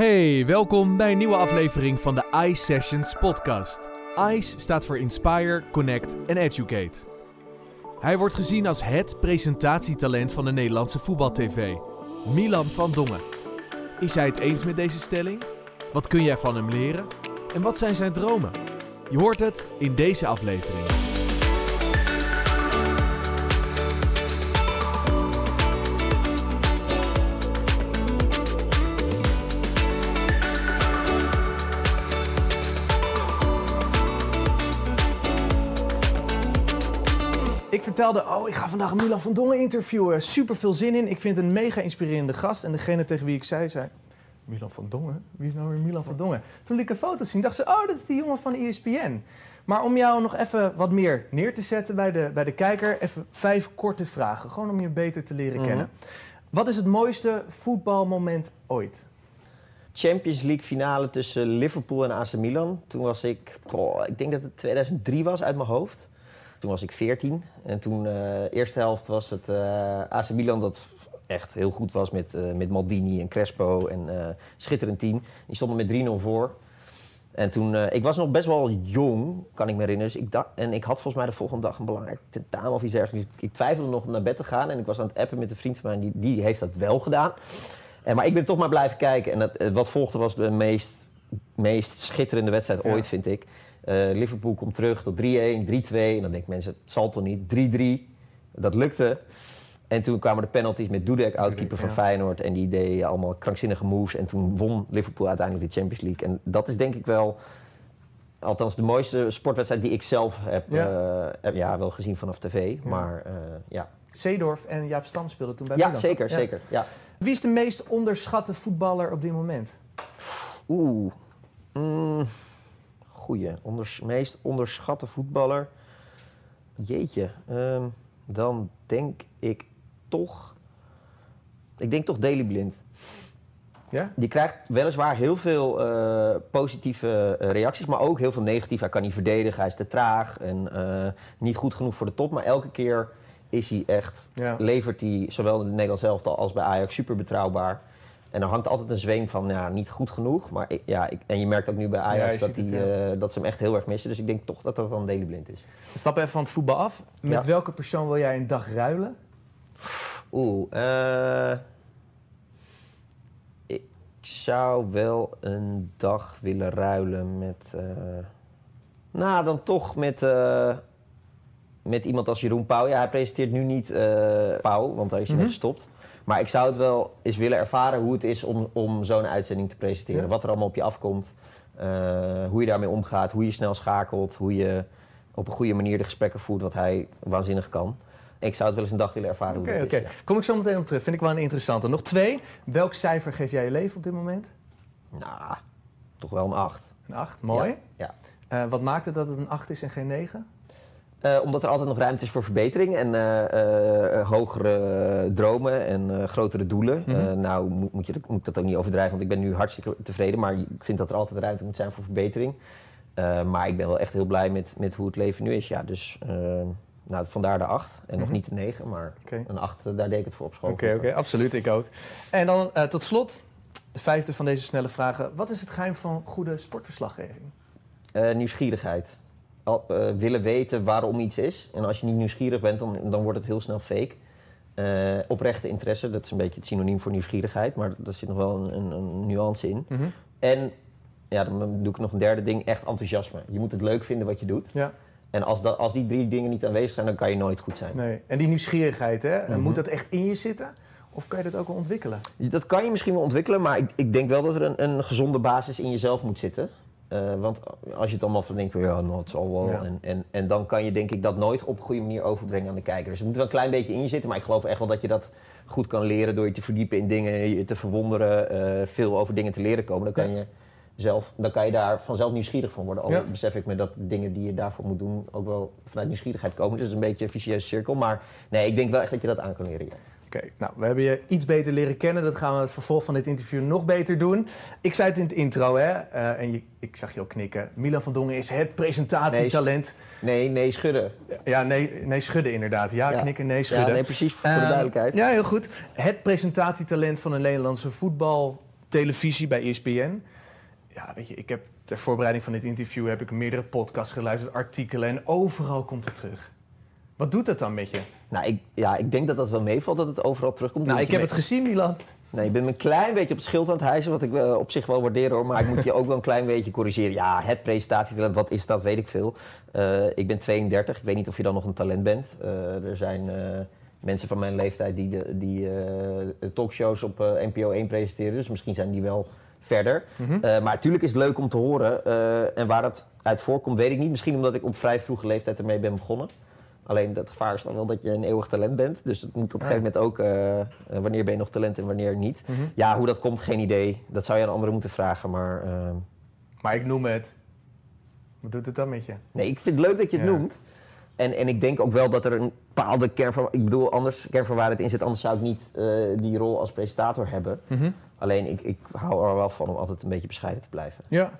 Hey, welkom bij een nieuwe aflevering van de ICE Sessions podcast. ICE staat voor Inspire, Connect en Educate. Hij wordt gezien als het presentatietalent van de Nederlandse voetbaltv. Milan van Dongen. Is hij het eens met deze stelling? Wat kun jij van hem leren? En wat zijn zijn dromen? Je hoort het in deze aflevering. Vertelde, oh, ik ga vandaag Milan van Dongen interviewen. Super veel zin in. Ik vind een mega inspirerende gast. En degene tegen wie ik zei, zei... Milan van Dongen? Wie is nou weer Milan van Dongen? Toen liet ik een foto zien, dacht ze, oh, dat is die jongen van ESPN. Maar om jou nog even wat meer neer te zetten bij de, bij de kijker... even vijf korte vragen, gewoon om je beter te leren Mhm. kennen. Wat is het mooiste voetbalmoment ooit? Champions League finale tussen Liverpool en AC Milan. Toen was ik, ik denk dat het 2003 was uit mijn hoofd. Toen was ik 14 en toen de eerste helft was het eh, AC Milan dat echt heel goed was met, eh, met Maldini en Crespo en eh schitterend team. Die stonden met 3-0 voor. En toen, eh, ik was nog best wel jong, kan ik me herinneren. Dus ik dacht, en ik had volgens mij de volgende dag een belangrijk tentamen of iets dergelijks. Dus ik twijfelde nog om naar bed te gaan. En ik was aan het appen met een vriend van mij, die, die heeft dat wel gedaan. En, maar ik ben toch maar blijven kijken. En dat, eh, wat volgde was de meest, meest schitterende wedstrijd Ja. ooit, vind ik. Eh, Liverpool komt terug tot 3-1, 3-2. En dan denken mensen, het zal toch niet. 3-3. Dat lukte. En toen kwamen de penalties met Dudek, oudkeeper van ja. Feyenoord. En die deed allemaal krankzinnige moves. En toen won Liverpool uiteindelijk de Champions League. En dat is denk ik wel, althans de mooiste sportwedstrijd die ik zelf heb, Ja. eh, heb ja, wel gezien vanaf tv. Ja. Maar eh, ja, Zeedorf en Jaap Stam speelden toen bij ja Milan. zeker, zeker. Ja. Wie is de meest onderschatte voetballer op dit moment? Oeh. Mm, goeie. Onders, meest onderschatte voetballer. Jeetje. ehm, dan denk ik toch... Ik denk toch Daley Blind. Ja? Die krijgt weliswaar heel veel eh, positieve eh, reacties, maar ook heel veel negatieve. Hij kan niet verdedigen, hij is te traag en eh, niet goed genoeg voor de top. Maar elke keer is hij echt, Ja. levert hij zowel in het Nederlands elftal als bij Ajax super betrouwbaar. En er hangt altijd een zweem van, ja, niet goed genoeg. Maar ik- ja, ik, en je merkt ook nu bij Ja, Ajax dat, die, het, eh, dat ze hem echt heel erg missen. Dus ik denk toch dat dat dan Blind is. We stappen even van het voetbal af. Met Ja. welke persoon wil jij een dag ruilen? Oeh, eh, ik zou wel een dag willen ruilen met. eh, nou, dan toch met, eh, met iemand als Jeroen Pauw. Ja, hij presenteert nu niet eh Pauw, want daar is hij Mhm. mee gestopt. Maar ik zou het wel eens willen ervaren hoe het is om, om zo'n uitzending te presenteren. Ja. Wat er allemaal op je afkomt. eh, hoe je daarmee omgaat, hoe je snel schakelt, hoe je op een goede manier de gesprekken voert, wat hij waanzinnig kan. Ik zou het wel eens een dag willen ervaren Oké, hoe oké. ja. Kom ik zo meteen op terug. Vind ik wel een interessante. Nog twee. Welk cijfer geef jij je leven op dit moment? Nou, toch wel een 8. Een 8. Mooi. Ja. Eh, wat maakt het dat het een 8 is en geen 9? Eh, omdat er altijd nog ruimte is voor verbetering en eh, eh, hogere dromen en grotere doelen. Mhm. Nou moet, moet, je, moet ik dat ook niet overdrijven, want ik ben nu hartstikke tevreden. Maar ik vind dat er altijd ruimte moet zijn voor verbetering. Maar ik ben wel echt heel blij met, met hoe het leven nu is. Ja, dus nou, vandaar de 8 en nog Mhm. niet de 9, maar een 8, eh, daar deed ik het voor op school. Oké, oké. Absoluut. Ik ook. En dan tot slot, de vijfde van deze snelle vragen. Wat is het geheim van goede sportverslaggeving? Nieuwsgierigheid. Eh, willen weten waarom iets is. En als je niet nieuwsgierig bent, dan, dan wordt het heel snel fake. Eh, oprechte interesse, dat is een beetje het synoniem voor nieuwsgierigheid, maar daar zit nog wel een, een, een nuance in. En ja, dan doe ik nog een derde ding, echt enthousiasme. Je moet het leuk vinden wat je doet. Ja. En als, dat, als die drie dingen niet aanwezig zijn, dan kan je nooit goed zijn. Nee. En die nieuwsgierigheid, hè? Mhm. moet dat echt in je zitten? Of kan je dat ook wel ontwikkelen? Dat kan je misschien wel ontwikkelen, maar ik, ik denk wel dat er een, een gezonde basis in jezelf moet zitten. Eh, want als je het allemaal van denkt van ja, nou, het zal wel. Ja. En, en, en dan kan je denk ik dat nooit op een goede manier overbrengen aan de kijker. Dus het moet wel een klein beetje in je zitten, maar ik geloof echt wel dat je dat goed kan leren door je te verdiepen in dingen, je te verwonderen, eh, veel over dingen te leren komen. Dan kan, je zelf, dan kan je daar vanzelf nieuwsgierig van worden. Al Ja. besef ik me dat dingen die je daarvoor moet doen ook wel vanuit nieuwsgierigheid komen. Dus het is een beetje een vicieuze cirkel. Maar nee, ik denk wel echt dat je dat aan kan leren. ja. Oké, nou, we hebben je iets beter leren kennen. Dat gaan we het vervolg van dit interview nog beter doen. Ik zei het in het intro, hè, eh, en je, ik zag je ook knikken. Milan van Dongen is het presentatietalent. Nee, nee, schudden. Ja, nee, nee, schudden inderdaad. Ja, Ja. knikken, nee, Ja, schudden. nee, precies, voor de Eh, duidelijkheid. Ja, heel goed. Het presentatietalent van een Nederlandse televisie bij ESPN. Ja, weet je, ik heb ter voorbereiding van dit interview heb ik meerdere podcasts geluisterd, artikelen en overal komt het terug. Wat doet dat dan met je? Nou, ik, ja, ik denk dat dat wel meevalt dat het overal terugkomt. Nou, ik heb het gezien, Milan. Nee, ik ben een klein beetje op het schild aan het hijsen, wat ik eh, op zich wel waardeer hoor. Maar ik moet je ook wel een klein beetje corrigeren. Ja, het presentatietalent, wat is dat, weet ik veel. Eh, ik ben 32, ik weet niet of je dan nog een talent bent. Eh, er zijn mensen van mijn leeftijd die, de, die talkshows op NPO 1 presenteren. Dus misschien zijn die wel verder. Mhm. Maar natuurlijk is het leuk om te horen. en waar het uit voorkomt, weet ik niet. Misschien omdat ik op vrij vroege leeftijd ermee ben begonnen. Alleen het gevaar is dan wel dat je een eeuwig talent bent. Dus het moet op een gegeven moment ook... eh, eh, wanneer ben je nog talent en wanneer niet. Mhm. Ja, hoe dat komt, geen idee. Dat zou je aan anderen moeten vragen. Maar ehm, Maar ik noem het. Wat doet het dan met je? nee, ik vind het leuk dat je het Ja. noemt. En, en ik denk ook wel dat er een bepaalde kern van... Ik bedoel, anders kern van waarheid in zit. Anders zou ik niet eh, die rol als presentator hebben. Alleen, ik, ik hou er wel van om altijd een beetje bescheiden te blijven. Ja.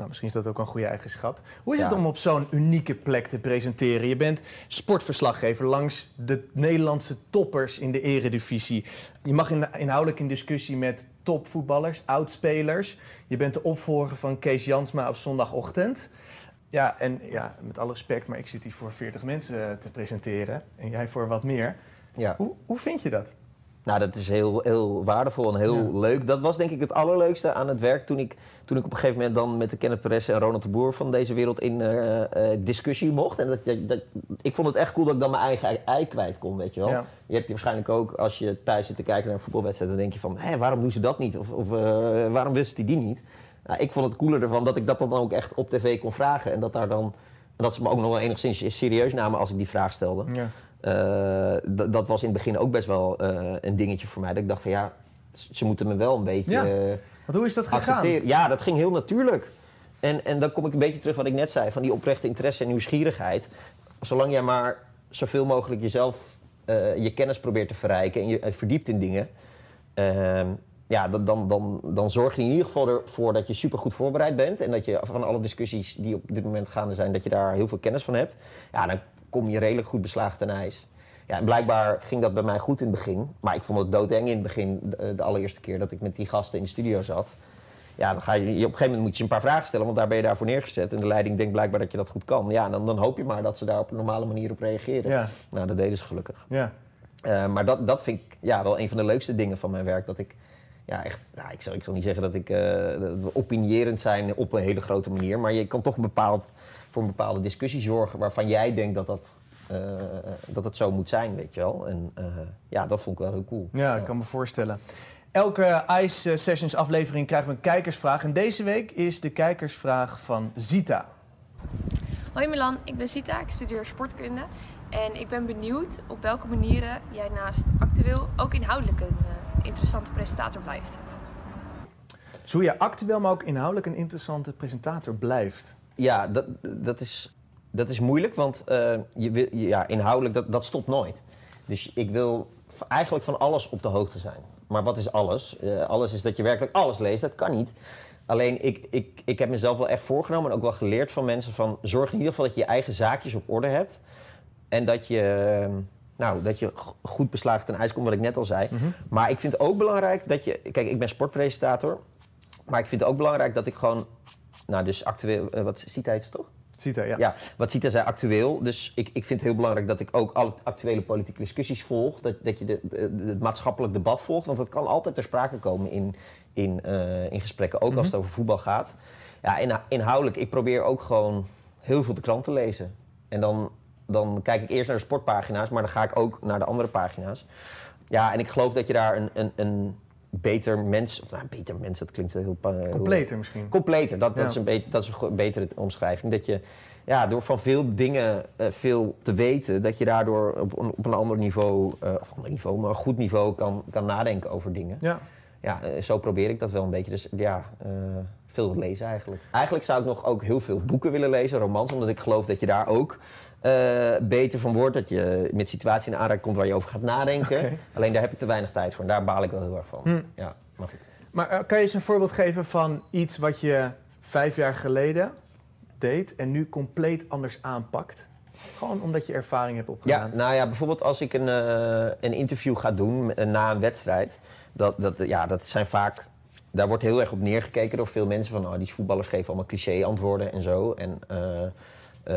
Nou, misschien is dat ook een goede eigenschap. Hoe is Ja. het om op zo'n unieke plek te presenteren? Je bent sportverslaggever langs de Nederlandse toppers in de eredivisie. Je mag in, inhoudelijk in discussie met topvoetballers, oudspelers. Je bent de opvolger van Kees Jansma op zondagochtend. Ja, en ja, met alle respect, maar ik zit hier voor 40 mensen te presenteren. En jij voor wat meer. Ja. Hoe, hoe vind je dat? Nou, dat is heel, heel waardevol en heel Ja. leuk. Dat was denk ik het allerleukste aan het werk toen ik, toen ik op een gegeven moment dan met de Kenneth Perez en Ronald de Boer van deze wereld in eh, eh, discussie mocht. En dat, dat, dat- ik vond het echt cool dat ik dan mijn eigen ei kwijt kon, weet je wel. Ja. Je hebt je waarschijnlijk ook, als je thuis zit te kijken naar een voetbalwedstrijd, dan denk je van, hé, waarom doen ze dat niet? Of, of eh, waarom wist die die niet? Nou, ik vond het cooler ervan dat ik dat dan ook echt op tv kon vragen. En dat, daar dan, en dat ze me ook nog wel enigszins serieus namen als ik die vraag stelde. Ja. Eh, dat was in het begin ook best wel eh, een dingetje voor mij. Dat ik dacht van ja, ze moeten me wel een beetje Ja, eh, Want hoe is dat gegaan? accepteren. Ja, dat ging heel natuurlijk. En, en dan kom ik een beetje terug wat ik net zei, van die oprechte interesse en nieuwsgierigheid. Zolang jij maar zoveel mogelijk jezelf, je kennis probeert te verrijken en je verdiept in dingen. ehm, ja, dan, dan, dan, dan zorg je in ieder geval ervoor dat je supergoed voorbereid bent. En dat je van alle discussies die op dit moment gaande zijn, dat je daar heel veel kennis van hebt. Ja, dan kom je redelijk goed beslagen ten ijs. Ja, en blijkbaar ging dat bij mij goed in het begin. Maar ik vond het doodeng in het begin, de, de allereerste keer dat ik met die gasten in de studio zat. Ja, dan ga je, op een gegeven moment moet je een paar vragen stellen, want daar ben je daarvoor neergezet. En de leiding denkt blijkbaar dat je dat goed kan. Ja, en dan, dan hoop je maar dat ze daar op een normale manier op reageren. Ja, Nou, dat deden ze gelukkig. ja. Eh, maar dat, dat vind ik ja, wel een van de leukste dingen van mijn werk. Dat ik ja, echt, nou, ik, zal, ik zal niet zeggen dat, ik, eh, dat we opinierend zijn op een hele grote manier. Maar je kan toch een bepaald, voor een bepaalde discussie zorgen waarvan jij denkt dat dat, eh, dat het zo moet zijn, weet je wel. En eh, ja, dat vond ik wel heel cool. Ja, ik kan me voorstellen. Elke Ice Sessions aflevering krijgen we een kijkersvraag. En deze week is de kijkersvraag van Zita. Hoi Milan, ik ben Sita, ik studeer sportkunde. En ik ben benieuwd op welke manieren jij naast actueel ook inhoudelijk een interessante presentator blijft. Hoe je actueel, maar ook inhoudelijk een interessante presentator blijft. Ja, dat, dat, is, dat is moeilijk, want eh, je wil, ja, inhoudelijk, dat, dat stopt nooit. Dus ik wil eigenlijk van alles op de hoogte zijn. Maar wat is alles? Eh, alles is dat je werkelijk alles leest, dat kan niet. Alleen, ik, ik, ik heb mezelf wel echt voorgenomen en ook wel geleerd van mensen van... zorg in ieder geval dat je je eigen zaakjes op orde hebt. En dat je, eh, nou, dat je goed beslagen ten ijs komt, wat ik net al zei. Maar ik vind het ook belangrijk dat je... Kijk, ik ben sportpresentator. Maar ik vind het ook belangrijk dat ik gewoon... Nou, dus actueel... eh, wat ziet hij toch? Zita, ja. Ja, wat Sita zei actueel. Dus ik, ik vind het heel belangrijk dat ik ook alle actuele politieke discussies volg. Dat, dat je de, de- de- het maatschappelijk debat volgt. Want dat kan altijd ter sprake komen in, in, eh, in gesprekken. Ook als het over voetbal gaat. Ja, inhoudelijk, ik probeer ook gewoon heel veel de krant te lezen. En dan, dan kijk ik eerst naar de sportpagina's, maar dan ga ik ook naar de andere pagina's. Ja, en ik geloof dat je daar een, een, een beter mens... Of nou, beter mens, dat klinkt heel... heel- Completer misschien. Completer, dat, dat, Ja. is een beter, dat is een betere omschrijving. Dat je ja, door van veel dingen eh, veel te weten, dat je daardoor op, een- op een ander niveau, eh, of ander niveau, maar een goed niveau kan, kan nadenken over dingen. Ja. Ja, eh, zo probeer ik dat wel een beetje. Dus ja, eh, veel lezen eigenlijk. Eigenlijk zou ik nog ook heel veel boeken willen lezen, romans, omdat ik geloof dat je daar ook eh, beter van wordt. Dat je met situaties in aanraking komt waar je over gaat nadenken. Alleen daar heb ik te weinig tijd voor en daar baal ik wel heel erg van. Hm. Ja, maar goed. Maar eh, kan je eens een voorbeeld geven van iets wat je vijf jaar geleden deed en nu compleet anders aanpakt? Gewoon omdat je ervaring hebt Ja, opgedaan. nou ja, bijvoorbeeld als ik een, eh, een interview ga doen na een wedstrijd. Dat, dat, ja, dat zijn vaak daar wordt heel erg op neergekeken door veel mensen. Van, oh, die voetballers geven allemaal cliché-antwoorden en zo. En uh,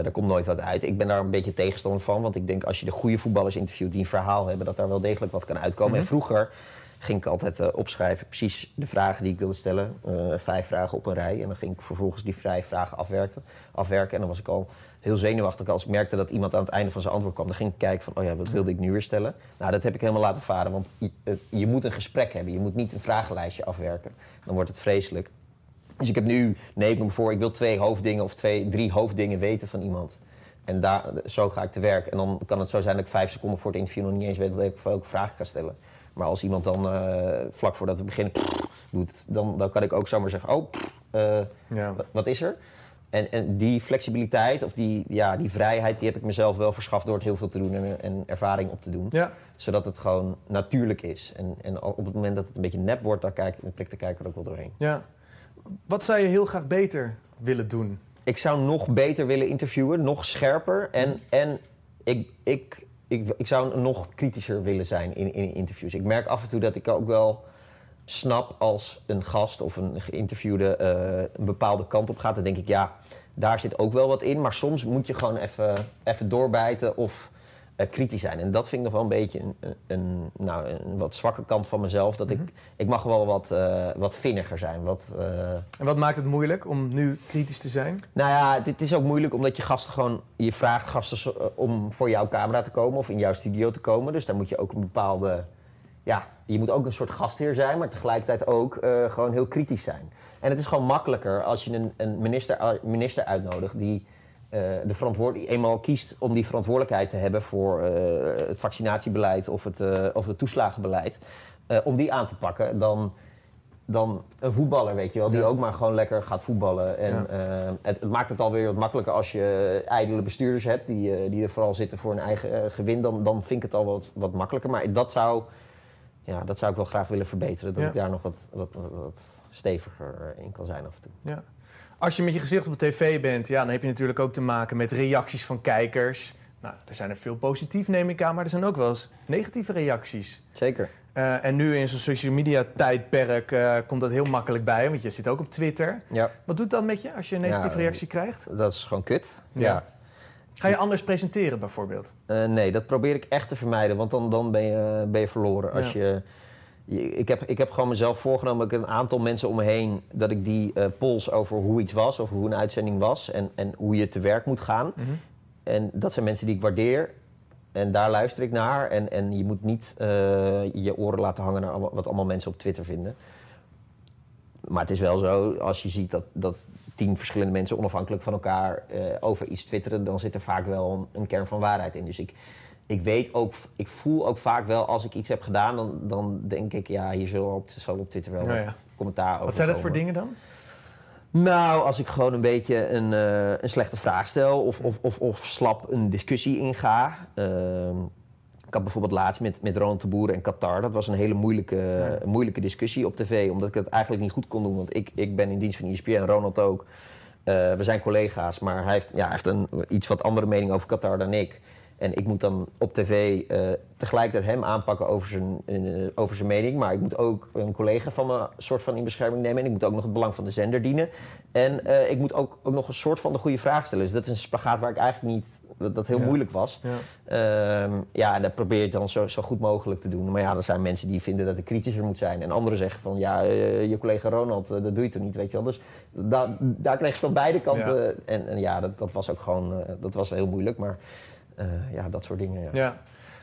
daar komt nooit wat uit. Ik ben daar een beetje tegenstander van. Want ik denk als je de goede voetballers interviewt die een verhaal hebben... dat daar wel degelijk wat kan uitkomen. Mhm. En vroeger ging ik altijd uh, opschrijven precies de vragen die ik wilde stellen. vijf vragen op een rij. En dan ging ik vervolgens die vijf vragen afwerken. afwerken. En dan was ik al heel zenuwachtig. Als ik merkte dat iemand aan het einde van zijn antwoord kwam, dan ging ik kijken van, oh ja, wat wilde ik nu weer stellen? Nou, dat heb ik helemaal laten varen, want je, je moet een gesprek hebben. Je moet niet een vragenlijstje afwerken. Dan wordt het vreselijk. Dus ik heb nu, nee, ik me voor, ik wil twee hoofddingen of twee, drie hoofddingen weten van iemand. En daar, zo ga ik te werk. En dan kan het zo zijn dat ik vijf seconden voor het interview nog niet eens weet welke vraag ga stellen. Maar als iemand dan uh, vlak voordat we beginnen pff, doet, dan, dan kan ik ook zomaar zeggen: Oh, pff, uh, ja. wat is er? En, en die flexibiliteit of die, ja, die vrijheid, die heb ik mezelf wel verschaft door het heel veel te doen en, en ervaring op te doen. Ja. Zodat het gewoon natuurlijk is. En, en op het moment dat het een beetje nep wordt, dan kijkt, de kijker ook wel doorheen. Ja. Wat zou je heel graag beter willen doen? Ik zou nog beter willen interviewen, nog scherper. En, en ik, ik, ik, ik zou nog kritischer willen zijn in, in interviews. Ik merk af en toe dat ik ook wel snap als een gast of een geïnterviewde uh, een bepaalde kant op gaat, dan denk ik ja, daar zit ook wel wat in. Maar soms moet je gewoon even, even doorbijten of uh, kritisch zijn. En dat vind ik nog wel een beetje een, een, nou, een wat zwakke kant van mezelf. Dat ik, Mhm. ik mag wel wat, uh, wat vinniger zijn. Wat, en wat maakt het moeilijk om nu kritisch te zijn? Nou ja, het is ook moeilijk omdat je gasten gewoon... Je vraagt gasten om voor jouw camera te komen of in jouw studio te komen. Dus daar moet je ook een bepaalde... Ja, je moet ook een soort gastheer zijn, maar tegelijkertijd ook gewoon heel kritisch zijn. En het is gewoon makkelijker als je een, een minister, minister uitnodigt die de verantwoord eenmaal kiest om die verantwoordelijkheid te hebben voor uh, het vaccinatiebeleid of het, of het toeslagenbeleid, om die aan te pakken, dan, dan een voetballer, weet je wel, die ja. ook maar gewoon lekker gaat voetballen. En ja. het, het, maakt het alweer wat makkelijker als je ijdele bestuurders hebt die, die er vooral zitten voor hun eigen gewin. Dan, dan vind ik het al wat, wat makkelijker. Maar dat zou ja, dat zou ik wel graag willen verbeteren. Dat Ja. ik daar nog wat, wat, wat, wat steviger in kan zijn af en toe. Ja. Als je met je gezicht op de tv bent, ja, dan heb je natuurlijk ook te maken met reacties van kijkers. Nou, er zijn er veel positief, neem ik aan, maar er zijn ook wel eens negatieve reacties. Zeker. Uh, en nu in zo'n social media tijdperk uh, komt dat heel makkelijk bij, want je zit ook op Twitter. Ja. Wat doet dat met je als je een negatieve Ja, reactie krijgt? Dat is gewoon kut. Ja. Ga je anders presenteren bijvoorbeeld? Uh, nee, dat probeer ik echt te vermijden, want dan, dan ben, je, ben je verloren. Als Ja. je, ik, heb, ik heb gewoon mezelf voorgenomen, ik heb een aantal mensen om me heen, dat ik die eh pols over hoe iets was, over hoe een uitzending was en, en hoe je te werk moet gaan. Mhm. En dat zijn mensen die ik waardeer. En daar luister ik naar. En, en je moet niet eh, je oren laten hangen naar wat allemaal mensen op Twitter vinden. Maar het is wel zo, als je ziet dat, dat tien verschillende mensen onafhankelijk van elkaar eh, over iets twitteren, dan zit er vaak wel een, een kern van waarheid in. Dus ik, ik weet ook, ik voel ook vaak wel als ik iets heb gedaan, dan, dan denk ik, ja, hier zal op, zal op Twitter wel Ja, wat ja. commentaar over Wat zijn dat voor dingen dan? Nou, als ik gewoon een beetje een, eh, een slechte vraag stel of, of, of, of slap een discussie inga. Ehm, ik had bijvoorbeeld laatst met, met Ronald de Boer en Qatar. Dat was een hele moeilijke, Ja. moeilijke discussie op tv, omdat ik het eigenlijk niet goed kon doen. Want ik, ik ben in dienst van ESPN en Ronald ook. Eh, we zijn collega's, maar hij heeft, ja, hij heeft een iets wat andere mening over Qatar dan ik. En ik moet dan op tv eh, tegelijkertijd hem aanpakken over zijn, eh, over zijn mening. Maar ik moet ook een collega van me soort van in bescherming nemen. En ik moet ook nog het belang van de zender dienen. En eh, ik moet ook, ook nog een soort van de goede vraag stellen. Dus dat is een spagaat waar ik eigenlijk niet... Dat, dat heel Ja. moeilijk was. Ja. Ehm, ja, en dat probeer ik dan zo, zo goed mogelijk te doen. Maar ja, er zijn mensen die vinden dat ik kritischer moet zijn. En anderen zeggen van, ja, je collega Ronald, dat doe je toch niet, weet je wel. Dus da- daar kreeg ik van beide kanten. En, en ja, dat, dat was ook gewoon, dat was heel moeilijk. Maar ja, dat soort dingen, ja. Ja.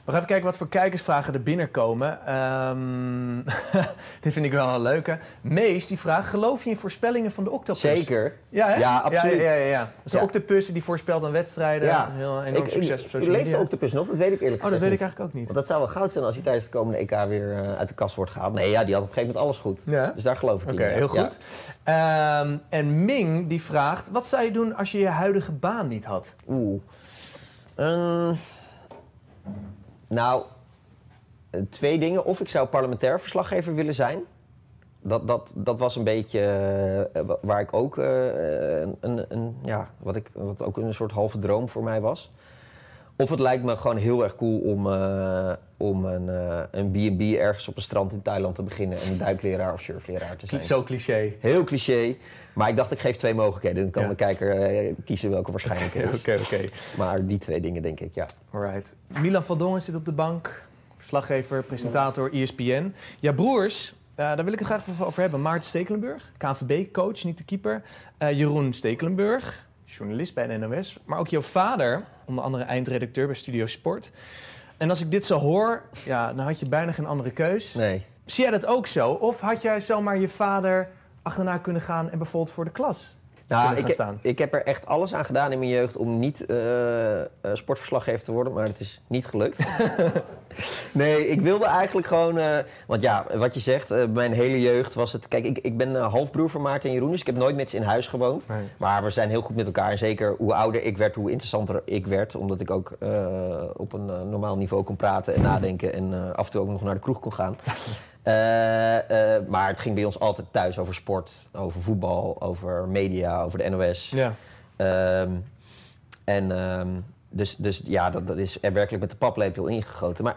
We gaan even kijken wat voor kijkersvragen er binnenkomen. Ehm, dit vind ik wel een leuke. Mees die vraagt: geloof je in voorspellingen van de octopus? Zeker. Ja, hè? Ja, absoluut. Ja, ja, ja, ja. Dus de Ja. octopus die voorspelt aan wedstrijden. Ja. Heel enorm Ik, succes op social leeft de octopus nog? Dat weet ik eerlijk Oh, dat gezegd weet ik eigenlijk ook niet. Want dat zou wel goud zijn als hij tijdens het komende EK weer eh, uit de kast wordt gehaald. Nee, ja, die had op een gegeven moment alles goed. Ja? Dus daar geloof ik Oké, in. ja. heel goed. Ehm, en Ming die vraagt: wat zou je doen als je je huidige baan niet had? Oeh. Ehm, nou, eh, twee dingen. Of ik zou parlementair verslaggever willen zijn. Dat, dat, dat was een beetje eh, wa- waar ik ook eh, een, een- ja, wat, ik, wat ook een soort halve droom voor mij was. Of het lijkt me gewoon heel erg cool om, eh, om een eh, een B&B ergens op een strand in Thailand te beginnen en een duikleraar of surfleraar te zijn. Zo cliché. Heel cliché. Maar ik dacht, ik geef twee mogelijkheden. Dan kan Ja. de kijker eh, kiezen welke waarschijnlijk is. Oké, oké. Maar die twee dingen denk ik, ja. Alright. Milan van Dongen zit op de bank. Verslaggever, presentator, ESPN. Ja, broers, eh, daar wil ik het graag even over hebben. Maarten Stekelenburg, KNVB-coach, niet de keeper. Jeroen Stekelenburg, journalist bij de NOS. Maar ook jouw vader, onder andere eindredacteur bij Studio Sport. En als ik dit zo hoor, ja, dan had je bijna geen andere keus. Nee. Zie jij dat ook zo? Of had jij zomaar je vader achterna kunnen gaan en bijvoorbeeld voor de klas Nou, ik, staan? ik heb er echt alles aan gedaan in mijn jeugd om niet eh, sportverslaggever te worden, maar het is niet gelukt. nee, ik wilde eigenlijk gewoon. eh, want ja, wat je zegt, mijn hele jeugd was het. Kijk, ik, ik ben halfbroer van Maarten en Jeroen, dus ik heb nooit met ze in huis gewoond. Nee. Maar we zijn heel goed met elkaar. En zeker hoe ouder ik werd, hoe interessanter ik werd. Omdat ik ook op een normaal niveau kon praten en nadenken. En af en toe ook nog naar de kroeg kon gaan. Eh, eh, maar het ging bij ons altijd thuis over sport, over voetbal, over media, over de NOS. Ja. Ehm, en ehm, dus, dus ja, dat, dat is er werkelijk met de paplepel ingegoten. Maar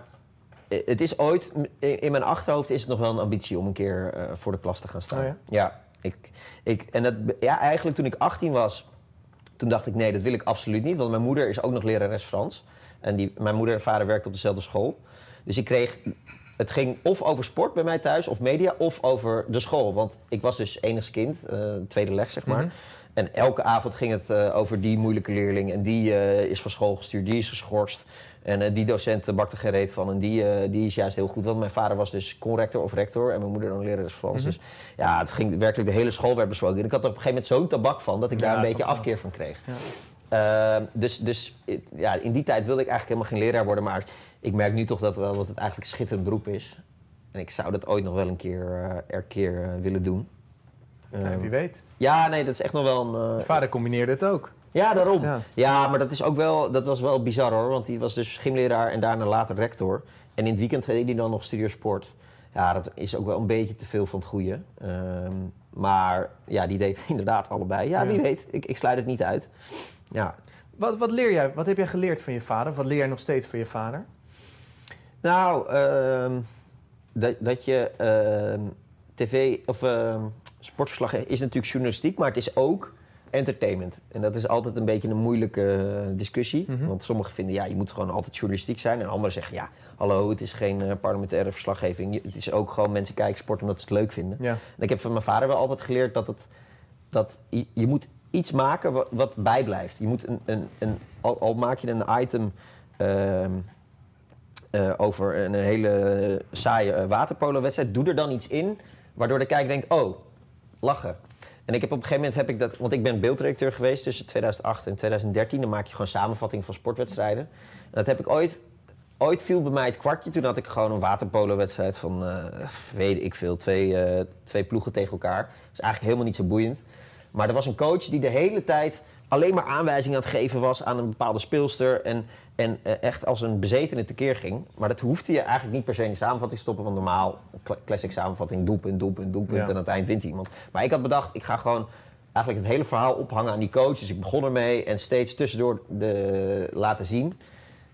eh, het is ooit, in mijn achterhoofd is het nog wel een ambitie om een keer voor de klas te gaan staan. Oh ja? ja, ik, ik, en dat, ja, eigenlijk toen ik 18 was, toen dacht ik nee, dat wil ik absoluut niet. Want mijn moeder is ook nog lerares Frans. En die, mijn moeder en vader werkten op dezelfde school. Dus ik kreeg, het ging of over sport bij mij thuis, of media, of over de school. Want ik was dus enigst kind, eh, tweede leg zeg maar. Mhm. En elke avond ging het eh, over die moeilijke leerling. En die eh, is van school gestuurd, die is geschorst. En die docent bakt er geen reet van. En die, die is juist heel goed. Want mijn vader was dus conrector of rector. En mijn moeder dan lerares Frans. Mhm. Dus ja, het ging werkelijk de hele school werd besproken. En ik had er op een gegeven moment zo'n tabak van... dat ik Ja, daar een beetje wel. afkeer van kreeg. Ja. Ehm, dus dus ja, in die tijd wilde ik eigenlijk helemaal geen leraar worden. Maar ik merk nu toch dat, wel dat het eigenlijk een schitterend beroep is. En ik zou dat ooit nog wel een keer, er eh, willen doen. Ja, Ehm, wie weet. ja, nee, dat is echt nog wel een... Je vader combineerde het ook. ja, daarom. Ja. Ja. maar dat, is ook wel, dat was wel bizar hoor. Want die was dus gymleraar en daarna later rector. En in het weekend deed hij dan nog studiosport. Ja, dat is ook wel een beetje te veel van het goede. Ehm, maar ja, die deed inderdaad allebei. Ja, Ja. wie weet. Ik, ik sluit het niet uit. Ja. Wat, wat leer jij? Wat heb jij geleerd van je vader? Wat leer jij nog steeds van je vader? Nou, ehm, dat, dat je ehm, tv of ehm, sportverslag is natuurlijk journalistiek, maar het is ook entertainment. En dat is altijd een beetje een moeilijke eh, discussie. Mhm. Want sommigen vinden, ja, je moet gewoon altijd journalistiek zijn. En anderen zeggen, ja, hallo, het is geen eh, parlementaire verslaggeving. Het is ook gewoon mensen kijken sport omdat ze het leuk vinden. Ja. En ik heb van mijn vader wel altijd geleerd dat, het, dat je, je moet iets maken wat, wat bijblijft. Je moet een, een, een, al, al maak je een item eh, over een hele saaie eh, waterpolo-wedstrijd, doe er dan iets in waardoor de kijker denkt, oh, lachen. En ik heb op een gegeven moment heb ik dat, want ik ben beeldredacteur geweest tussen 2008 en 2013. Dan maak je gewoon samenvatting van sportwedstrijden. En dat heb ik ooit, ooit viel bij mij het kwartje. Toen had ik gewoon een waterpolo-wedstrijd van, eh, weet ik veel, twee, eh, twee ploegen tegen elkaar. Is eigenlijk helemaal niet zo boeiend. Maar er was een coach die de hele tijd alleen maar aanwijzingen aan het geven was aan een bepaalde speelster. En, en eh, echt als een bezetene tekeer ging. Maar dat hoefde je eigenlijk niet per se in de samenvatting stoppen. Want normaal, cla- classic samenvatting, doelpunt, doelpunt, doelpunt. Ja. En aan het eind wint iemand. Maar ik had bedacht, ik ga gewoon eigenlijk het hele verhaal ophangen aan die coach. Dus ik begon ermee en steeds tussendoor de, laten zien.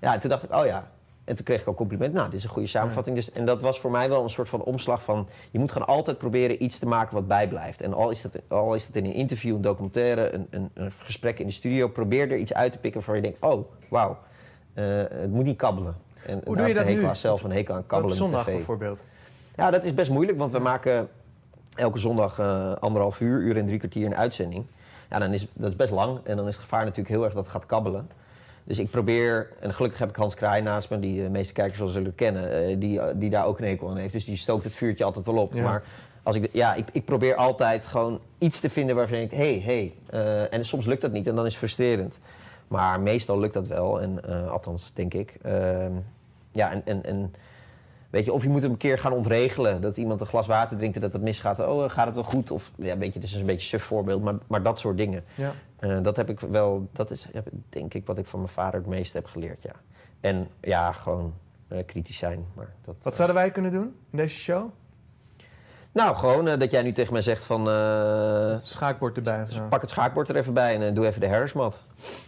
Ja, en toen dacht ik, oh ja. En toen kreeg ik ook compliment. Nou, dit is een goede samenvatting. Dus, en dat was voor mij wel een soort van omslag van... je moet gewoon altijd proberen iets te maken wat bijblijft. En al is dat, al is dat in een interview, een documentaire, een, een, een gesprek in de studio... probeer er iets uit te pikken waarvan je denkt... oh, wauw, het moet niet kabbelen. En, Hoe doe je dat hekel nu? zelf een hekel aan Op kabbelen zondag tv. bijvoorbeeld. Ja, dat is best moeilijk, want we maken elke zondag eh, anderhalf uur, uur en drie kwartier een uitzending. Ja, dan is dat is best lang en dan is het gevaar natuurlijk heel erg dat het gaat kabbelen. Dus ik probeer, en gelukkig heb ik Hans Kraai naast me, die de meeste kijkers wel zullen kennen, eh, die, die daar ook een hekel aan heeft. Dus die stookt het vuurtje altijd wel op. Ja. Maar als ik, ja, ik, ik probeer altijd gewoon iets te vinden waarvan je denkt, hé, hey, hey. en soms lukt dat niet en dan is het frustrerend. Maar meestal lukt dat wel, en, eh, althans denk ik. Ehm, ja, en, en, en Weet je, of je moet hem een keer gaan ontregelen. Dat iemand een glas water drinkt en dat het misgaat. Oh, eh, gaat het wel goed? Of ja, weet je, het is een beetje een suf voorbeeld, maar, maar dat soort dingen. Ja. Eh, dat heb ik wel, dat is denk ik wat ik van mijn vader het meeste heb geleerd, ja. En ja, gewoon kritisch zijn. Maar dat, Wat zouden wij kunnen doen in deze show? Nou, gewoon eh, dat jij nu tegen mij zegt van... eh, Het schaakbord erbij. of zo. pak het schaakbord er even bij en eh, doe even de herresmat.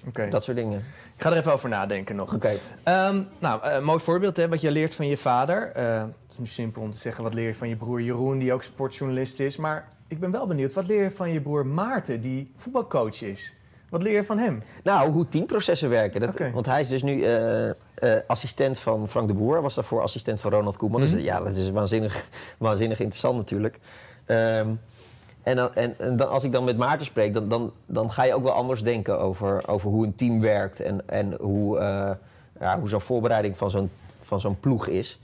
Oké. Dat soort dingen. Ik ga er even over nadenken nog. Oké. Ehm, nou, mooi voorbeeld hè, wat je leert van je vader. Het is nu simpel om te zeggen wat leer je van je broer Jeroen, die ook sportjournalist is. Maar ik ben wel benieuwd, wat leer je van je broer Maarten, die voetbalcoach is? Wat leer je van hem? Nou, hoe teamprocessen werken. Dat. Want hij is dus nu eh, eh, assistent van Frank de Boer. Was daarvoor assistent van Ronald Koeman. Mhm. Dus ja, dat is waanzinnig, waanzinnig interessant natuurlijk. Ehm, en dan, en, en dan, als ik dan met Maarten spreek, dan, dan, dan ga je ook wel anders denken over, over hoe een team werkt. En, en hoe, eh, ja, hoe zo'n voorbereiding van zo'n, van zo'n ploeg is.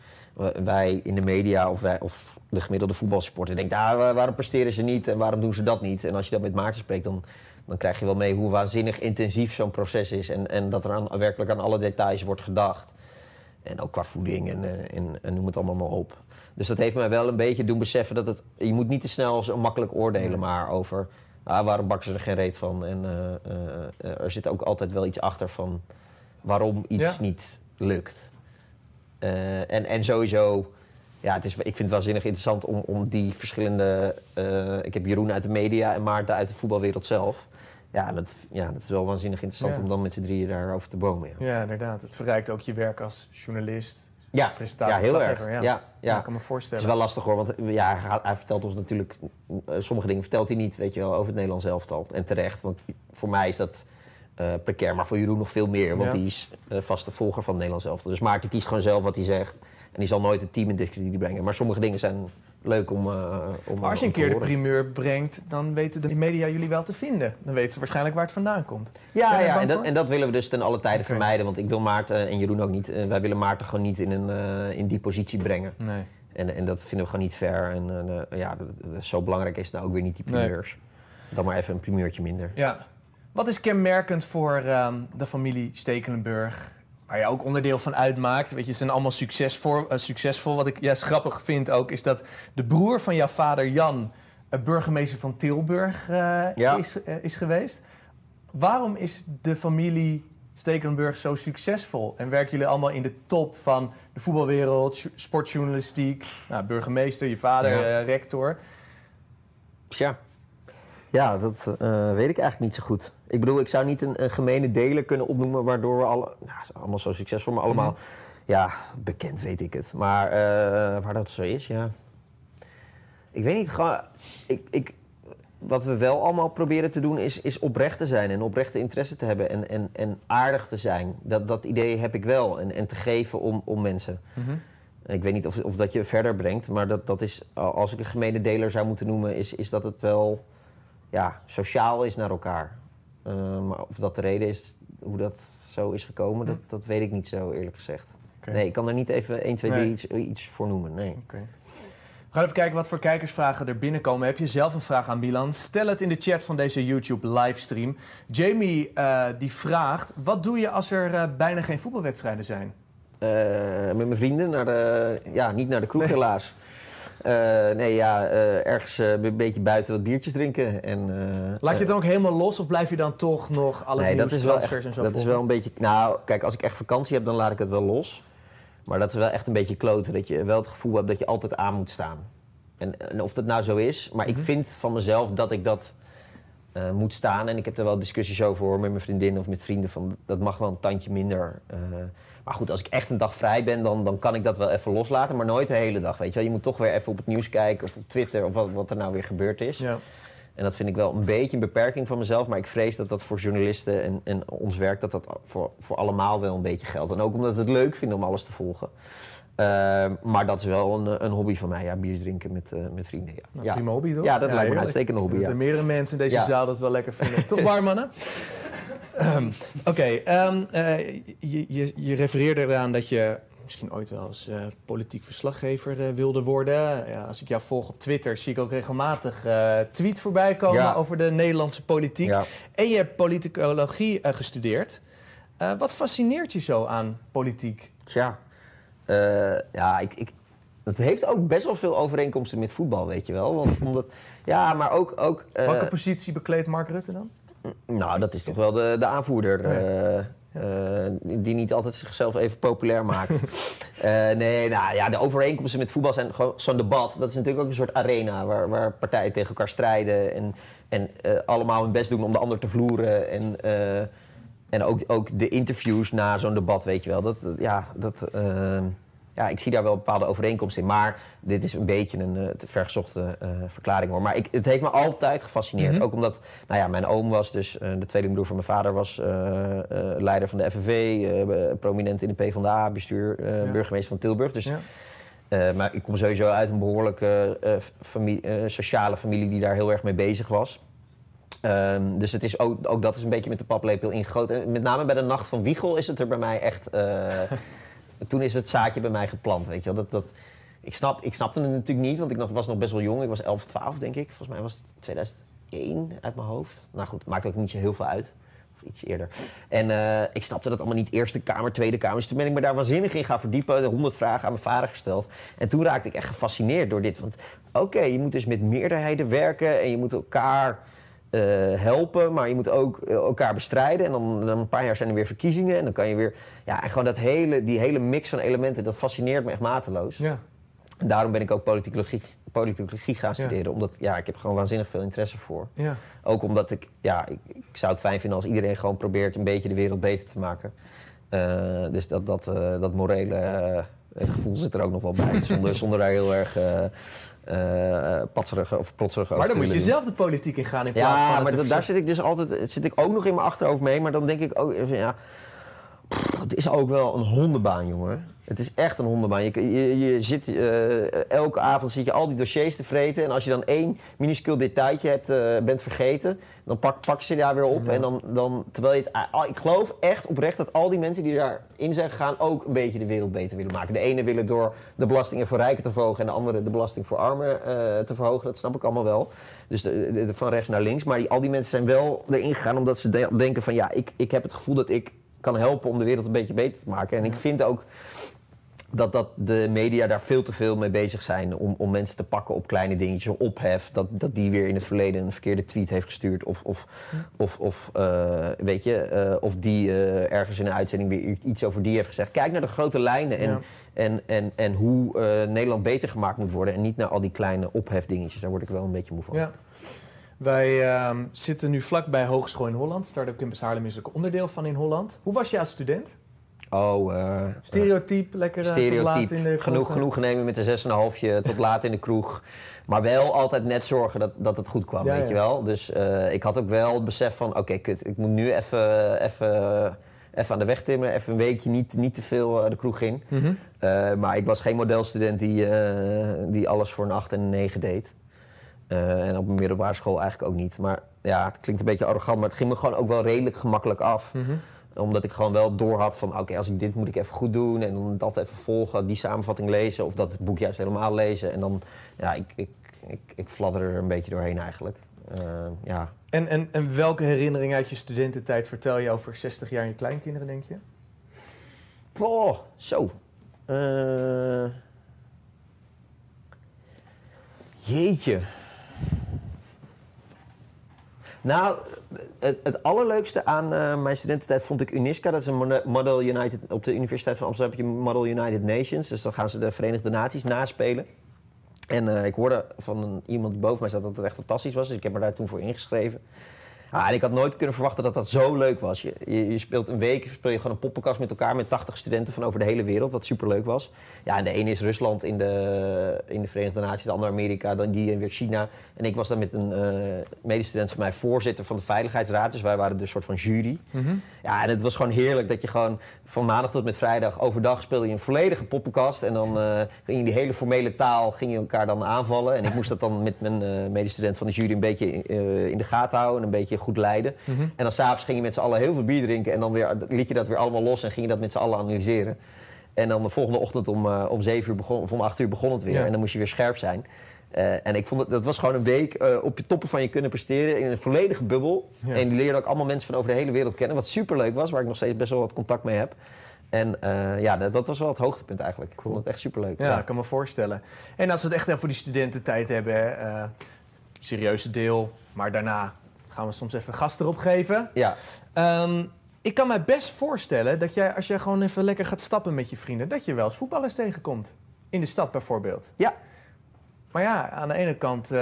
Wij in de media of, wij, of de gemiddelde voetbalsporter denken, ah, wa- waarom presteren ze niet en waarom doen ze dat niet? En als je dat met Maarten spreekt, dan, dan krijg je wel mee hoe waanzinnig intensief zo'n proces is. En, en dat er aan, werkelijk aan alle details wordt gedacht. En ook qua voeding en, eh, en, en noem het allemaal maar op. Dus dat heeft mij wel een beetje doen beseffen dat het... Je moet niet te snel zo makkelijk oordelen maar over... Ah, waarom bakken ze er geen reet van? En eh, eh, er zit ook altijd wel iets achter van waarom iets Ja. niet lukt. En, en sowieso, ja, het is, ik vind het waanzinnig interessant om, om die verschillende... ik heb Jeroen uit de media en Maarten uit de voetbalwereld zelf. Ja, dat, ja, dat is wel waanzinnig interessant Ja. om dan met z'n drieën daarover te bomen. Ja, Ja, inderdaad. Het verrijkt ook je werk als journalist, ja, presentator, ja heel erg. Ja. Ja. Ja, ik kan me Het voorstellen. is wel lastig hoor, want ja, hij, hij vertelt ons natuurlijk... eh, sommige dingen vertelt hij niet, weet je wel, over het Nederlands elftal. En terecht, want voor mij is dat eh precair. Maar voor Jeroen nog veel meer, want die is eh, vaste volger van het Nederlands elftal. Dus Maarten kiest gewoon zelf wat hij zegt. En die zal nooit het team in discrediet brengen. Maar sommige dingen zijn leuk om, eh om Maar als je om een keer de primeur brengt, dan weten de media jullie wel te vinden. Dan weten ze waarschijnlijk waar het vandaan komt. Ja, ja en, dat, en dat willen we dus ten alle tijden Oké. vermijden. Want ik wil Maarten en Jeroen ook niet... eh, wij willen Maarten gewoon niet in, een, eh, in die positie brengen. Nee. En, en dat vinden we gewoon niet fair. En eh, ja, dat, zo belangrijk is het nou ook weer niet die Nee. primeurs. Dan maar even een primeurtje minder. Ja. Wat is kenmerkend voor ehm, de familie Stekelenburg, waar je ook onderdeel van uitmaakt? Weet je, ze zijn allemaal succesvol. eh, succesvol. Wat ik juist grappig vind ook, is dat de broer van jouw vader Jan eh, burgemeester van Tilburg eh, Ja. is, is geweest. Waarom is de familie Stekelenburg zo succesvol? En werken jullie allemaal in de top van de voetbalwereld, sportjournalistiek, nou, burgemeester, je vader, Ja. rector? Tja. Ja, dat weet ik eigenlijk niet zo goed. Ik bedoel, ik zou niet een, een gemene deler kunnen opnoemen waardoor we alle, nou, allemaal zo succesvol, maar allemaal, Mhm. ja, bekend weet ik het. Maar eh, waar dat zo is, ja. Ik weet niet, gewoon, ik, ik, wat we wel allemaal proberen te doen is, is oprecht te zijn en oprechte interesse te hebben en, en, en aardig te zijn. Dat, dat idee heb ik wel en, en te geven om, om mensen. Ik weet niet of, of dat je verder brengt, maar dat, dat is, als ik een gemene deler zou moeten noemen, is, is dat het wel ja, sociaal is naar elkaar. Eh, maar of dat de reden is hoe dat zo is gekomen, dat, dat weet ik niet zo eerlijk gezegd. Nee, ik kan er niet even 1, 2, 3 Nee. iets, iets voor noemen. Nee. We gaan even kijken wat voor kijkersvragen er binnenkomen. Heb je zelf een vraag aan Milan? Stel het in de chat van deze YouTube livestream. Jamie eh, die vraagt: wat doe je als er eh, bijna geen voetbalwedstrijden zijn? Met mijn vrienden naar de, ja, niet naar de kroeg Nee. helaas. Eh, nee, ja, eh, ergens eh, een beetje buiten wat biertjes drinken. En, Laat je het dan ook helemaal los of blijf je dan toch nog alle nee, dat is wel echt, en zo Dat is wel een beetje. Nou, kijk, als ik echt vakantie heb, dan laat ik het wel los. Maar dat is wel echt een beetje kloten. Dat je wel het gevoel hebt dat je altijd aan moet staan. En, en of dat nou zo is, maar Mhm. ik vind van mezelf dat ik dat eh, moet staan. En ik heb er wel discussies over hoor, met mijn vriendin of met vrienden. Van, dat mag wel een tandje minder. eh. maar goed, als ik echt een dag vrij ben, dan, dan kan ik dat wel even loslaten. Maar nooit de hele dag, weet je wel. Je moet toch weer even op het nieuws kijken of op Twitter of wat, wat er nou weer gebeurd is. Ja. En dat vind ik wel een beetje een beperking van mezelf. Maar ik vrees dat dat voor journalisten en, en ons werk... dat dat voor, voor allemaal wel een beetje geldt. En ook omdat we het leuk vinden om alles te volgen. Ehm, maar dat is wel een, een hobby van mij. Ja, bier drinken met, eh, met vrienden. Ja. Nou, ja. Prima hobby, toch? Ja, dat lijkt me een heerlijk. uitstekende hobby, Dat er meerdere mensen in deze zaal dat wel lekker vinden. toch waar, mannen? Ehm, Oké, ehm, eh, je, je, je refereerde eraan dat je misschien ooit wel eens eh, politiek verslaggever wilde worden. Ja, als ik jou volg op Twitter, zie ik ook regelmatig tweet voorbij komen Ja. over de Nederlandse politiek. Ja. En je hebt politicologie gestudeerd. Wat fascineert je zo aan politiek? Tja. Eh, ja, ik, ik, het heeft ook best wel veel overeenkomsten met voetbal, weet je wel. Want omdat, ja, maar ook... ook eh, Welke positie bekleedt Mark Rutte dan? Nou, dat is toch wel de, de aanvoerder. eh, eh, die niet altijd zichzelf even populair maakt. Nee, nou ja, de overeenkomsten met voetbal zijn gewoon zo'n debat. Dat is natuurlijk ook een soort arena waar, waar partijen tegen elkaar strijden. En, en allemaal hun best doen om de ander te vloeren. En, en ook, ook de interviews na zo'n debat, weet je wel. Dat, eh, ja, dat, eh, ja, ik zie daar wel bepaalde overeenkomsten in. Maar dit is een beetje een eh, te vergezochte eh, verklaring hoor. Maar ik, het heeft me altijd gefascineerd. Mhm. Ook omdat nou ja, mijn oom was dus, de tweelingbroer van mijn vader was leider van de FNV. prominent in de PvdA, bestuur, Ja. burgemeester van Tilburg. Dus, Ja. maar ik kom sowieso uit een behoorlijke eh, familie, sociale familie die daar heel erg mee bezig was. Ehm, dus het is ook, ook dat is een beetje met de paplepel ingegoten. En met name bij de Nacht van Wiegel is het er bij mij echt... eh, toen is het zaadje bij mij geplant, weet je wel. Dat, dat, ik, snap, ik snapte het natuurlijk niet, want ik was nog best wel jong. Ik was 11, 12 denk ik. Volgens mij was het 2001 uit mijn hoofd. Nou goed, maakt ook niet zo heel veel uit. Of iets eerder. En eh, ik snapte dat allemaal niet. Eerste Kamer, Tweede Kamer. Dus toen ben ik me daar waanzinnig in gaan verdiepen. De honderd vragen aan mijn vader gesteld. En toen raakte ik echt gefascineerd door dit. Want oké, je moet dus met meerderheden werken. En je moet elkaar eh, helpen. Maar je moet ook eh, elkaar bestrijden. En dan, dan een paar jaar zijn er weer verkiezingen. En dan kan je weer... Ja, en gewoon dat hele, die hele mix van elementen. Dat fascineert me echt mateloos. Ja. En daarom ben ik ook politicologie, politicologie gaan Ja. studeren. Omdat ja, ik heb gewoon waanzinnig veel interesse voor. Ja. Ook omdat ik, ja, ik, ik zou het fijn vinden als iedereen gewoon probeert een beetje de wereld beter te maken. Eh, dus dat, dat, dat morele gevoel zit er ook nog wel bij. Zonder, zonder daar heel erg eh eh patserig of plotserig over Maar dan moet je zelf de politiek in gaan in plaats van Ja, maar daar zit ik dus altijd, zit ik ook nog in mijn achterhoofd mee. Maar dan denk ik ook, ja, pff, het is ook wel een hondenbaan, jongen. Het is echt een hondenbaan. Je, je, je zit, eh, elke avond zit je al die dossiers te vreten. En als je dan één minuscuul detailtje hebt, eh, bent vergeten, dan pak, pak ze daar weer op. Ja. En dan, dan, terwijl je het, ah, ik geloof echt oprecht dat al die mensen die daarin zijn gegaan ook een beetje de wereld beter willen maken. De ene willen door de belastingen voor rijken te verhogen en de andere de belasting voor armen eh, te verhogen. Dat snap ik allemaal wel. Dus de, de- de- van rechts naar links. Maar die, al die mensen zijn wel erin gegaan omdat ze de- denken van ja, ik, ik heb het gevoel dat ik kan helpen om de wereld een beetje beter te maken. En ik vind ook dat, dat de media daar veel te veel mee bezig zijn om, om mensen te pakken op kleine dingetjes, ophef, dat, dat die weer in het verleden een verkeerde tweet heeft gestuurd of, of, of, of eh, weet je, eh, of die eh, ergens in een uitzending weer iets over die heeft gezegd. Kijk naar de grote lijnen en, Ja. en, en, en hoe Nederland beter gemaakt moet worden en niet naar al die kleine ophefdingetjes. Daar word ik wel een beetje moe van. Ja. Wij ehm, zitten nu vlakbij Hogeschool in Holland. Start-up Campus Haarlem is ook onderdeel van in Holland. Hoe was je als student? Oh, eh, Stereotype, lekker eh, tot laat in de genoeg, kroeg, genoeg nemen met de 6,5 tot laat in de kroeg. Maar wel altijd net zorgen dat, dat het goed kwam, Ja, weet ja. je wel. Dus eh, ik had ook wel het besef van, oké, kut, ik moet nu even, even, even aan de weg timmeren. Even een weekje niet, niet te veel eh, de kroeg in. Mhm. Eh, maar ik was geen modelstudent die, eh, die alles voor een 8 en een 9 deed. Eh, en op een middelbare school eigenlijk ook niet. Maar ja, het klinkt een beetje arrogant, maar het ging me gewoon ook wel redelijk gemakkelijk af Mhm. omdat ik gewoon wel door had van, oké, als ik dit moet ik even goed doen. En dan dat even volgen, die samenvatting lezen. Of dat boek juist helemaal lezen. En dan, ja, ik, ik, ik, ik fladder er een beetje doorheen eigenlijk. Eh, ja. En, en, en welke herinnering uit je studententijd vertel je over 60 jaar in je kleinkinderen, denk je? Oh, zo. Eh, jeetje. Nou, het, allerleukste aan eh, mijn studententijd vond ik UNISCA. Dat is een Mo- Model United, op de Universiteit van Amsterdam heb je Model United Nations. Dus dan gaan ze de Verenigde Naties naspelen. En eh, ik hoorde van iemand boven mij zat dat het echt fantastisch was. Dus ik heb me daar toen voor ingeschreven. Ah, en ik had nooit kunnen verwachten dat dat zo leuk was. Je, je, je speelt een week, speel je gewoon een poppenkast met elkaar met 80 studenten van over de hele wereld, wat superleuk was. Ja, en de ene is Rusland in de, in de Verenigde Naties, de andere Amerika, dan die en weer China. En ik was dan met een eh, medestudent van mij voorzitter van de Veiligheidsraad, dus wij waren dus een soort van jury. Ja, en het was gewoon heerlijk dat je gewoon van maandag tot met vrijdag overdag speelde je een volledige poppenkast. En dan eh, ging je die hele formele taal ging je elkaar dan aanvallen. En ik moest dat dan met mijn eh, medestudent van de jury een beetje eh, in de gaten houden en een beetje goed leiden. Mhm. En dan s'avonds ging je met z'n allen heel veel bier drinken en dan weer, liet je dat weer allemaal los en ging je dat met z'n allen analyseren. En dan de volgende ochtend om, eh, om 7 uur begon, of om 8 uur begon het weer. Ja. En dan moest je weer scherp zijn. Eh, en ik vond het, dat was gewoon een week eh, op je toppen van je kunnen presteren in een volledige bubbel. Ja. En die leerde ook allemaal mensen van over de hele wereld kennen. Wat superleuk was, waar ik nog steeds best wel wat contact mee heb. En ja, dat, dat was wel het hoogtepunt eigenlijk. Ik vond het echt superleuk. Ja, ik kan me voorstellen. En als we het echt voor die studententijd hebben, serieuze deel, maar daarna gaan we soms even gas erop geven. Ja, Ehm, ik kan me best voorstellen dat jij, als jij gewoon even lekker gaat stappen met je vrienden, dat je wel eens voetballers tegenkomt. In de stad bijvoorbeeld. Ja. Maar ja, aan de ene kant. eh,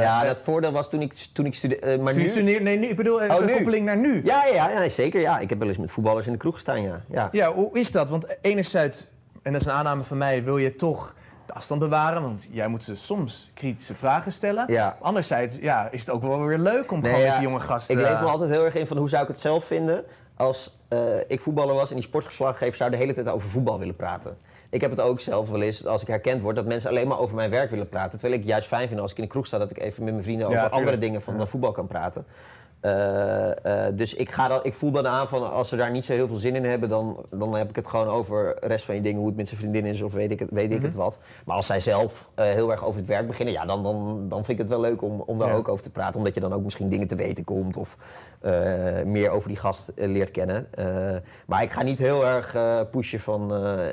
ja eh, dat voordeel was toen ik, toen ik studeerde. maar toen nu... studeerde- nee, nu, ik bedoel even Oh, een koppeling naar nu. Ja, ja, ja nee, zeker. Ja. Ik heb wel eens met voetballers in de kroeg gestaan, ja. ja. Ja, hoe is dat? Want enerzijds, en dat is een aanname van mij, wil je toch de afstand bewaren. Want jij moet ze soms kritische vragen stellen. Ja. Anderzijds ja, is het ook wel weer leuk om Nee, gewoon ja, met die jonge gasten... Ik leef eh, me altijd heel erg in van hoe zou ik het zelf vinden als eh, ik voetballer was en die sportverslaggever zou de hele tijd over voetbal willen praten. Ik heb het ook zelf wel eens, als ik herkend word, dat mensen alleen maar over mijn werk willen praten. Terwijl ik juist fijn vind als ik in de kroeg sta, dat ik even met mijn vrienden over andere dingen van voetbal kan praten. Eh, eh, dus ik, ga dan, ik voel dan aan van als ze daar niet zo heel veel zin in hebben, dan, dan heb ik het gewoon over de rest van je dingen, hoe het met zijn vriendin is of weet ik het, weet ik het Mhm. wat. Maar als zij zelf eh, heel erg over het werk beginnen, ja, dan, dan, dan vind ik het wel leuk om, om daar Ja. ook over te praten. Omdat je dan ook misschien dingen te weten komt of meer over die gast leert kennen. Maar ik ga niet heel erg pushen van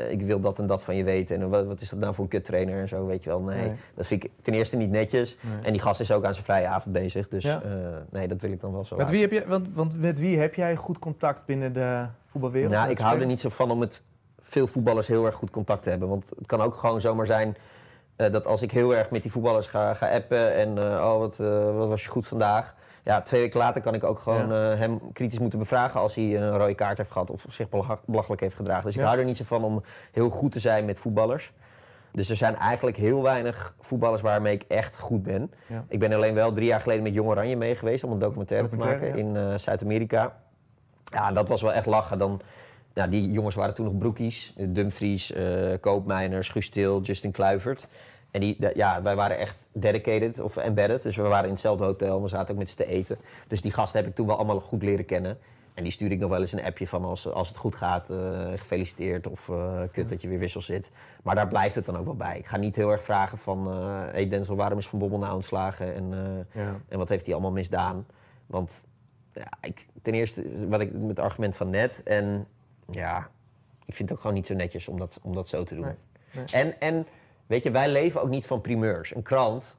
ik wil dat en dat van je weten. En wat, wat is dat nou voor een kuttrainer en zo, weet je wel. Nee, Nee. dat vind ik ten eerste niet netjes. Nee. En die gast is ook aan zijn vrije avond bezig. Dus Ja. nee, dat wil ik dan wel zo Met wie, heb je, want, want met wie heb jij goed contact binnen de voetbalwereld? Nou, ik hou er niet zo van om met veel voetballers heel erg goed contact te hebben. Want het kan ook gewoon zomaar zijn eh, dat als ik heel erg met die voetballers ga, ga appen en eh, oh, wat, eh, wat was je goed vandaag. Ja, twee weken later kan ik ook gewoon hem kritisch moeten bevragen als hij een rode kaart heeft gehad of zich belachelijk heeft gedragen. Dus ik hou er niet zo van om heel goed te zijn met voetballers. Dus er zijn eigenlijk heel weinig voetballers waarmee ik echt goed ben. Ja. Ik ben alleen wel drie jaar geleden met Jong Oranje mee geweest om een documentaire, te maken in eh, Zuid-Amerika. Ja, dat was wel echt lachen. Dan, ja, die jongens waren toen nog broekies. Dumfries, eh Koopmeiners, Guus Til, Justin Kluivert. En die, ja, wij waren echt dedicated of embedded. Dus we waren in hetzelfde hotel. We zaten ook met ze te eten. Dus die gasten heb ik toen wel allemaal goed leren kennen. En die stuurde ik nog wel eens een appje van als, als het goed gaat, eh, gefeliciteerd of eh, kut dat je weer wissel zit. Maar daar blijft het dan ook wel bij. Ik ga niet heel erg vragen van, eh hey Denzel, waarom is Van Bommel nou ontslagen en, Ja. en wat heeft hij allemaal misdaan? Want ja, ik, ten eerste, wat ik met het argument van net en ja, ik vind het ook gewoon niet zo netjes om dat, om dat zo te doen. Nee, nee. En, en weet je, wij leven ook niet van primeurs. Een krant,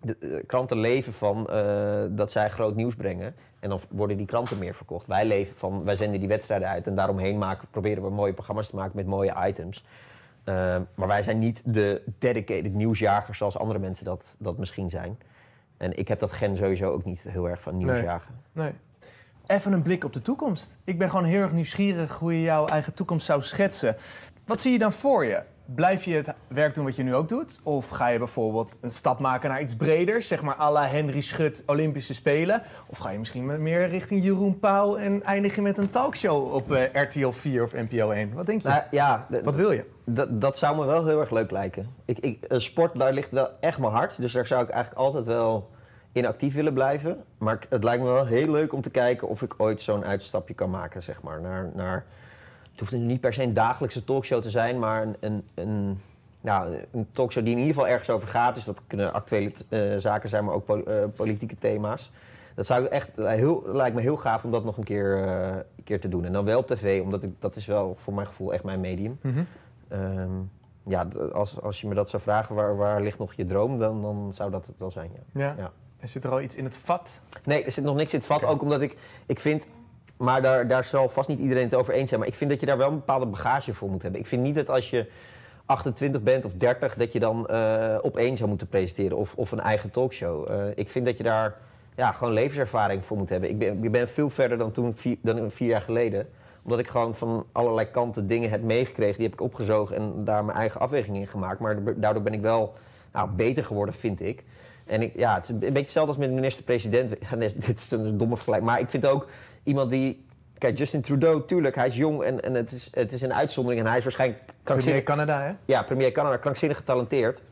de, eh, kranten leven van eh, dat zij groot nieuws brengen. En dan worden die kranten meer verkocht. Wij leven van, wij zenden die wedstrijden uit en daaromheen maken, proberen we mooie programma's te maken met mooie items. Eh, maar wij zijn niet de dedicated nieuwsjagers zoals andere mensen dat, dat misschien zijn. En ik heb dat gen sowieso ook niet heel erg van nieuwsjagen. Nee. Even een blik op de toekomst. Ik ben gewoon heel erg nieuwsgierig hoe je jouw eigen toekomst zou schetsen. Wat zie je dan voor je? Blijf je het werk doen wat je nu ook doet? Of ga je bijvoorbeeld een stap maken naar iets breders, zeg maar à la Henry Schut Olympische Spelen? Of ga je misschien meer richting Jeroen Pauw en eindig je met een talkshow op eh, RTL 4 of NPO 1? Wat denk je? Nou, ja, wat wil je? Dat, zou me wel heel erg leuk lijken. Ik, ik, sport, daar ligt wel echt mijn hart. Dus daar zou ik eigenlijk altijd wel in actief willen blijven. Maar het lijkt me wel heel leuk om te kijken of ik ooit zo'n uitstapje kan maken, zeg maar. Naar, naar, het hoeft niet per se een dagelijkse talkshow te zijn, maar een, een, een, nou, een talkshow die in ieder geval ergens over gaat. Dus dat kunnen actuele eh, zaken zijn, maar ook po- eh, politieke thema's. Dat zou ik echt, heel, lijkt me heel gaaf om dat nog een keer, eh, een keer te doen. En dan wel op tv, omdat ik, dat is wel voor mijn gevoel echt mijn medium. Ehm, ja, als, als je me dat zou vragen, waar, waar ligt nog je droom, dan, dan zou dat het wel zijn, ja. Ja. Ja. En zit er al iets in het vat? Nee, er zit nog niks in het vat, ook omdat ik, ik vind... Maar daar, daar zal vast niet iedereen het over eens zijn. Maar ik vind dat je daar wel een bepaalde bagage voor moet hebben. Ik vind niet dat als je 28 bent of 30, dat je dan eh op één zou moeten presenteren. Of, of een eigen talkshow. Eh, ik vind dat je daar ja, gewoon levenservaring voor moet hebben. Ik ben, ben veel verder dan toen, vier, dan jaar geleden. Omdat ik gewoon van allerlei kanten dingen heb meegekregen. Die heb ik opgezogen en daar mijn eigen afweging in gemaakt. Maar daardoor ben ik wel nou, beter geworden, vind ik. En ik, ja, het is een beetje hetzelfde als met de minister-president. Dit is een domme vergelijking. Maar ik vind ook iemand die... Kijk, Justin Trudeau, tuurlijk, hij is jong en, en het, is, het is een uitzondering. En hij is waarschijnlijk Premier Canada, hè? ja, premier Canada, krankzinnig getalenteerd.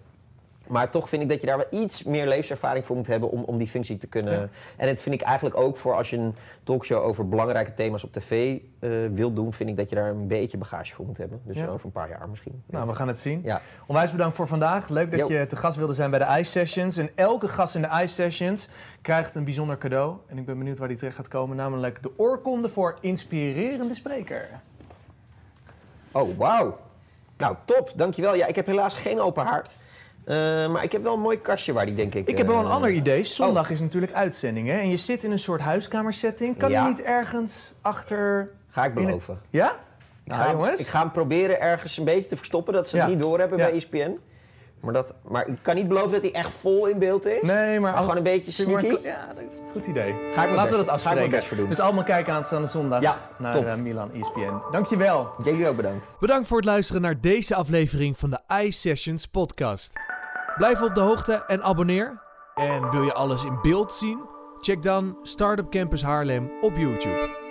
Maar toch vind ik dat je daar wel iets meer levenservaring voor moet hebben om, om die functie te kunnen. Ja. En dat vind ik eigenlijk ook voor als je een talkshow over belangrijke thema's op tv eh wil doen, vind ik dat je daar een beetje bagage voor moet hebben. Dus Ja. over een paar jaar misschien. Nou, we gaan het zien. Ja. Onwijs bedankt voor vandaag. Leuk dat Jo. je te gast wilde zijn bij de Ice Sessions. En elke gast in de Ice Sessions krijgt een bijzonder cadeau. En ik ben benieuwd waar die terecht gaat komen. Namelijk de oorkonde voor inspirerende spreker. Oh, wauw. Nou, top. Dankjewel. Ja, ik heb helaas geen open haard. Eh, maar ik heb wel een mooi kastje waar die denk ik... Ik heb wel een eh, ander idee. Zondag is natuurlijk uitzending, hè? En je zit in een soort huiskamersetting. Kan Ja. je niet ergens achter... Ga ik beloven. Ja? Ik Nou, ga, jongens. ik ga hem proberen ergens een beetje te verstoppen, dat ze Ja. het niet doorhebben Ja. bij ESPN. Maar, dat, maar ik kan niet beloven dat hij echt vol in beeld is. Nee, maar... Maar gewoon een beetje maar sneaky. Ja, dat is een goed idee. Ga ik Laten we dat Ga ik mijn afspreken. best voor doen. Dus allemaal kijken aanstaande zondag Ja, naar top. eh, Milan ESPN. Dankjewel. Jullie ook bedankt. Bedankt voor het luisteren naar deze aflevering van de iSessions podcast. Blijf op de hoogte en abonneer. En wil je alles in beeld zien? Check dan Startup Campus Haarlem op YouTube.